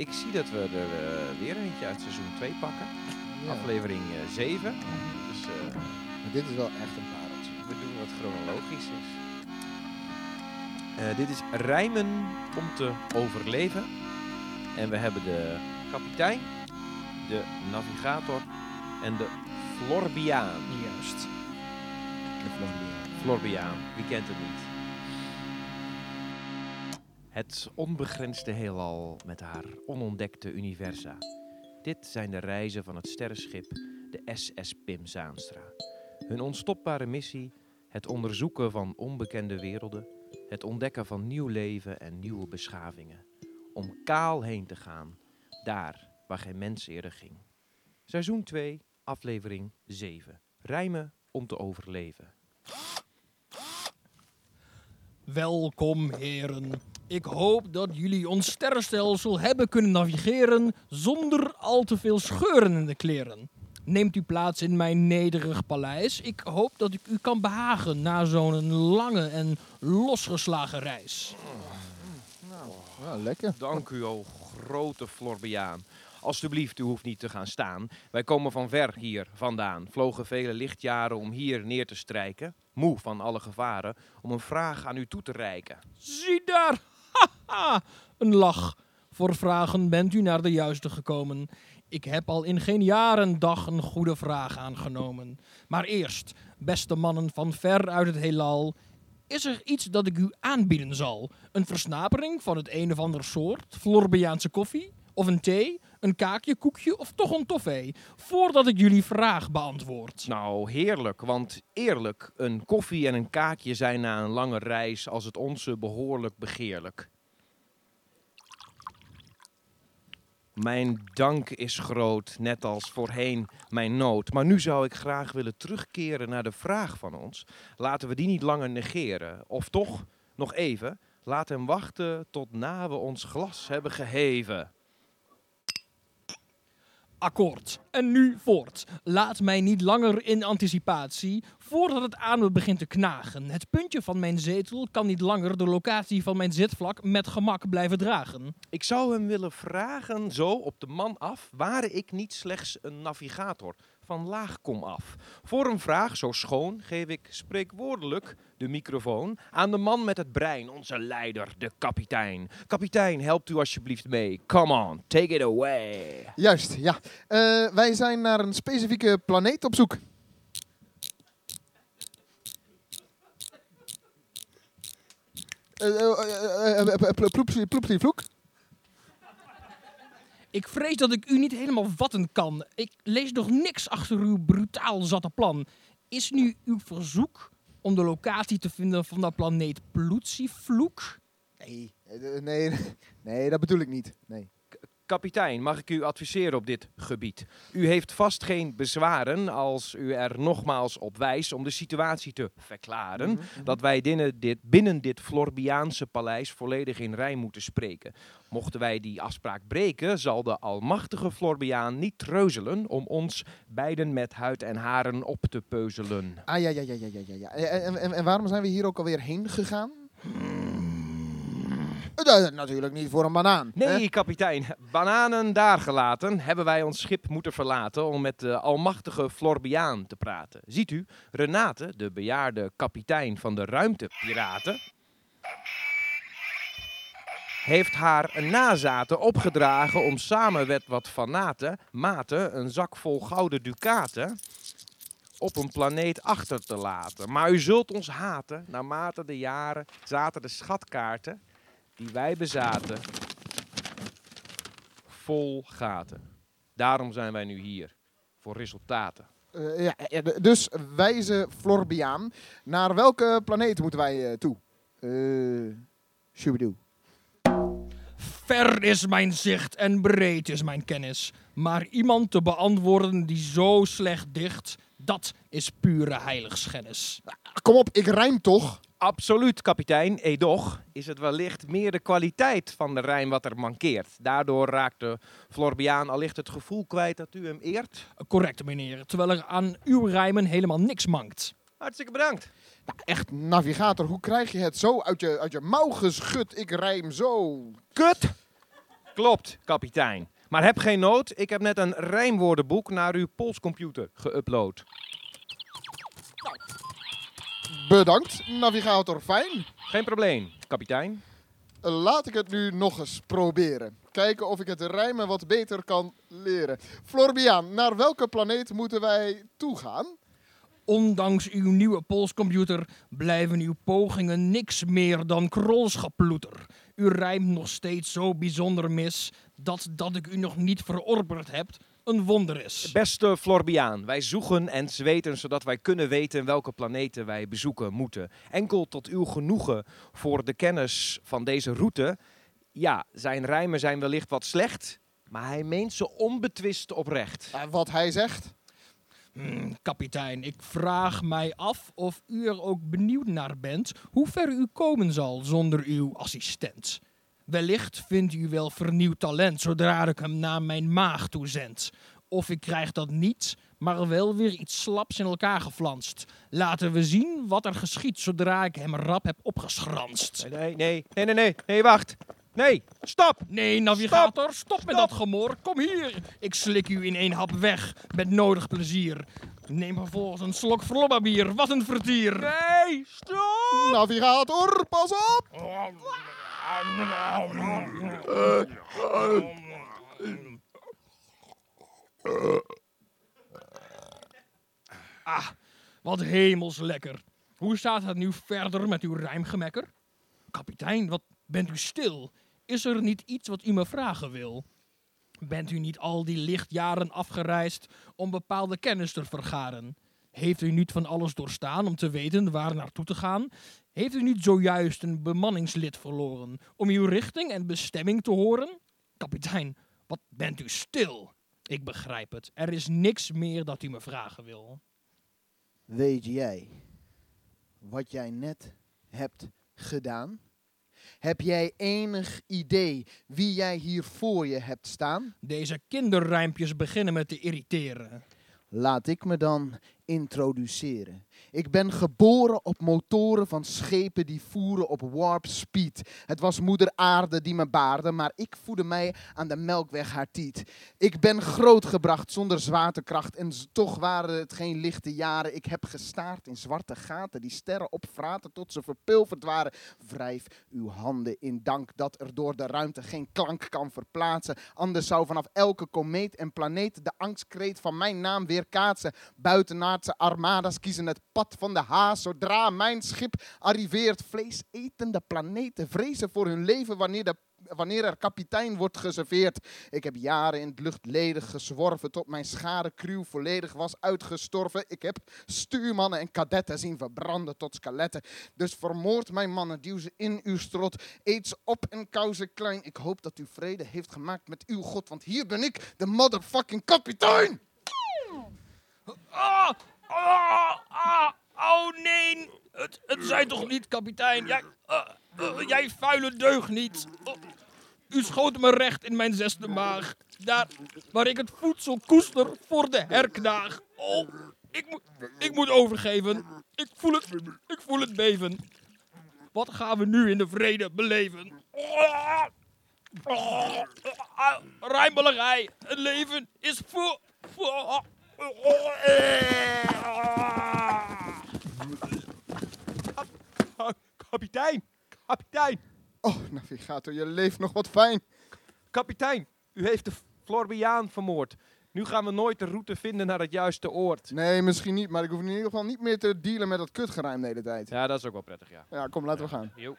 Ik zie dat we er eh, weer eentje uit seizoen 2 pakken. Ja. Aflevering 7. Dus eh, Maar dit is wel echt een pareltje. we doen wat chronologisch is. Eh, dit is rijmen om te overleven. En we hebben de kapitein, de navigator en de Florbiaan. Juist. De Florian. Florbiaan, wie kent het niet? Het onbegrensde heelal met haar onontdekte universa. Dit zijn de reizen van het sterrenschip, de SS Pim Zaanstra. Hun onstopbare missie, het onderzoeken van onbekende werelden, het ontdekken van nieuw leven en nieuwe beschavingen. Om kaal heen te gaan, daar waar geen mens eerder ging. Seizoen 2, aflevering 7. Rijmen om te overleven. Welkom, heren. Ik hoop dat jullie ons sterrenstelsel hebben kunnen navigeren zonder al te veel scheuren in de kleren. Neemt u plaats in mijn nederig paleis. Ik hoop dat ik u kan behagen na zo'n lange en losgeslagen reis. Ja, lekker. Dank u, o grote Florbiaan. Alsjeblieft, u hoeft niet te gaan staan. Wij komen van ver hier vandaan, vlogen vele lichtjaren om hier neer te strijken. Moe van alle gevaren, om een vraag aan u toe te reiken. Zie daar! Een lach. Voor vragen bent u naar de juiste gekomen. Ik heb al in geen jaren dag een goede vraag aangenomen. Maar eerst, beste mannen van ver uit het heelal, is er iets dat ik u aanbieden zal? Een versnapering van het een of ander soort? Florbiaanse koffie? Of een thee? Een kaakje, koekje of toch een toffee? Voordat ik jullie vraag beantwoord. Nou, heerlijk, want eerlijk, een koffie en een kaakje zijn na een lange reis als het onze behoorlijk begeerlijk. Mijn dank is groot, net als voorheen mijn nood. Maar nu zou ik graag willen terugkeren naar de vraag van ons. Laten we die niet langer negeren. Of toch, nog even, laat hem wachten tot na we ons glas hebben geheven. Akkoord. En nu voort. Laat mij niet langer in anticipatie, voordat het aan me begint te knagen. Het puntje van mijn zetel kan niet langer de locatie van mijn zitvlak met gemak blijven dragen. Ik zou hem willen vragen, zo op de man af, ware ik niet slechts een navigator van laag kom af. Voor een vraag zo schoon geef ik spreekwoordelijk de microfoon aan de man met het brein, onze leider, de kapitein. Kapitein, helpt u alsjeblieft mee. Come on, take it away. Juist, ja. Eh, wij zijn naar een specifieke planeet op zoek. Eh, eh, pl- ploepsie- ploepsie vloek. Ik vrees dat ik u niet helemaal vatten kan. Ik lees nog niks achter uw brutaal zatte plan. Is nu uw verzoek om de locatie te vinden van dat planeet Ploetievloek? Nee, eh, nee, nee, dat bedoel ik niet. Nee. Kapitein, mag ik u adviseren op dit gebied? U heeft vast geen bezwaren als u er nogmaals op wijst om de situatie te verklaren. dat wij binnen dit, binnen dit Florbiaanse paleis volledig in rij moeten spreken. Mochten wij die afspraak breken, zal de almachtige Florbiaan niet treuzelen om ons beiden met huid en haren op te peuzelen. Ah ja, ja, ja, ja, ja, ja. En, en, en, en waarom zijn we hier ook alweer heen gegaan? Eh, natuurlijk niet voor een banaan. Nee, kapitein, bananen daar gelaten, hebben wij ons schip moeten verlaten om met de almachtige Florbiaan te praten. Ziet u, Renate, de bejaarde kapitein van de ruimtepiraten, heeft haar nazaten opgedragen om samen met wat fanaten, maten, een zak vol gouden ducaten op een planeet achter te laten. Maar u zult ons haten, naarmate de jaren zaten de schatkaarten die wij bezaten vol gaten. Daarom zijn wij nu hier, voor resultaten. Eh, ja, dus wijze Florbiaan. Naar welke planeet moeten wij eh, toe? Eh Shoobidoe. Ver is mijn zicht en breed is mijn kennis. Maar iemand te beantwoorden die zo slecht dicht, dat is pure heiligschennis. Kom op, ik rijm toch? Absoluut, kapitein. Edoch is het wellicht meer de kwaliteit van de rijm wat er mankeert. Daardoor raakt de Florbiaan allicht het gevoel kwijt dat u hem eert. Correct, meneer. Terwijl er aan uw rijmen helemaal niks mankt. Hartstikke bedankt. Nou, echt, navigator, hoe krijg je het zo uit je, uit je mouw geschud? Ik rijm zo. Kut! Klopt, kapitein. Maar heb geen nood, ik heb net een rijmwoordenboek naar uw polscomputer geüpload. Bedankt, navigator Fijn. Geen probleem, kapitein. Laat ik het nu nog eens proberen. Kijken of ik het rijmen wat beter kan leren. Florbiaan, naar welke planeet moeten wij toegaan? Ondanks uw nieuwe polscomputer blijven uw pogingen niks meer dan krolschaploeter. U rijmt nog steeds zo bijzonder mis dat dat ik u nog niet verorberd heb een wonder is. Beste Florbiaan, wij zoeken en zweten zodat wij kunnen weten welke planeten wij bezoeken moeten. Enkel tot uw genoegen voor de kennis van deze route. Ja, zijn rijmen zijn wellicht wat slecht, maar hij meent ze onbetwist oprecht. Eh, wat hij zegt? Hmm, kapitein, ik vraag mij af of u er ook benieuwd naar bent hoe ver u komen zal zonder uw assistent. Wellicht vindt u wel vernieuwd talent zodra ik hem naar mijn maag toezend. Of ik krijg dat niet, maar wel weer iets slaps in elkaar geflanst. Laten we zien wat er geschiet zodra ik hem rap heb opgeschranst. Nee, nee, nee, nee, nee, nee, wacht. Nee, stop! Nee, navigator, stop, met dat gemor. Kom hier. Ik slik u in één hap weg, met nodig plezier. Neem vervolgens een slok bier. Wat een vertier. Nee, stop! Navigator, pas op! Ah, wat hemels lekker. Hoe staat het nu verder met uw rijmgemekker? Kapitein, wat bent u stil? Is er niet iets wat u me vragen wil? Bent u niet al die lichtjaren afgereisd om bepaalde kennis te vergaren? Heeft u niet van alles doorstaan om te weten waar naartoe te gaan? Heeft u niet zojuist een bemanningslid verloren om uw richting en bestemming te horen? Kapitein, wat bent u stil? Ik begrijp het. Er is niks meer dat u me vragen wil. Weet jij wat jij net hebt gedaan? Heb jij enig idee wie jij hier voor je hebt staan? Deze kinderrijmpjes beginnen me te irriteren. Laat ik me dan introduceren. Ik ben geboren op motoren van schepen die voeren op warp speed. Het was moeder aarde die me baarde, maar ik voedde mij aan de melkweg haar tiet. Ik ben grootgebracht zonder zwaartekracht en toch waren het geen lichte jaren. Ik heb gestaard in zwarte gaten die sterren opvraten tot ze verpulverd waren. Wrijf uw handen in dank dat er door de ruimte geen klank kan verplaatsen. Anders zou vanaf elke komeet en planeet de angstkreet van mijn naam weer kaatsen. Armadas kiezen het pad van de haas. Zodra mijn schip arriveert, vleesetende planeten vrezen voor hun leven wanneer, wanneer er kapitein wordt geserveerd. Ik heb jaren in het luchtledig gezworven tot mijn schade crew volledig was uitgestorven. Ik heb stuurmannen en kadetten zien verbranden tot skeletten. Dus vermoord mijn mannen, duw ze in uw strot. Eet ze op en kou ze klein. Ik hoop dat u vrede heeft gemaakt met uw God, want hier ben ik, de motherfucking kapitein! Ah, ah, ah, oh nee, het, het zijn toch niet, kapitein? Jij, uh, uh, jij vuile deug niet. Oh, u schoot me recht in mijn zesde maag. Daar waar ik het voedsel koester voor de herknaag. Oh, ik, moet, ik moet overgeven. Ik voel, het, ik voel het beven. Wat gaan we nu in de vrede beleven? Oh, oh. Het leven is voor... voor Kapitein, kapitein, Oh, navigator, je leeft nog wat fijn. kapitein. U heeft de Florbiaan vermoord. Nu gaan we nooit de route vinden naar het juiste oord. Nee, misschien niet, maar ik hoef in ieder geval niet meer te dealen met dat kutgeruim de hele tijd. Ja, dat is ook wel prettig, ja. Ja, kom, laten we gaan. Jo.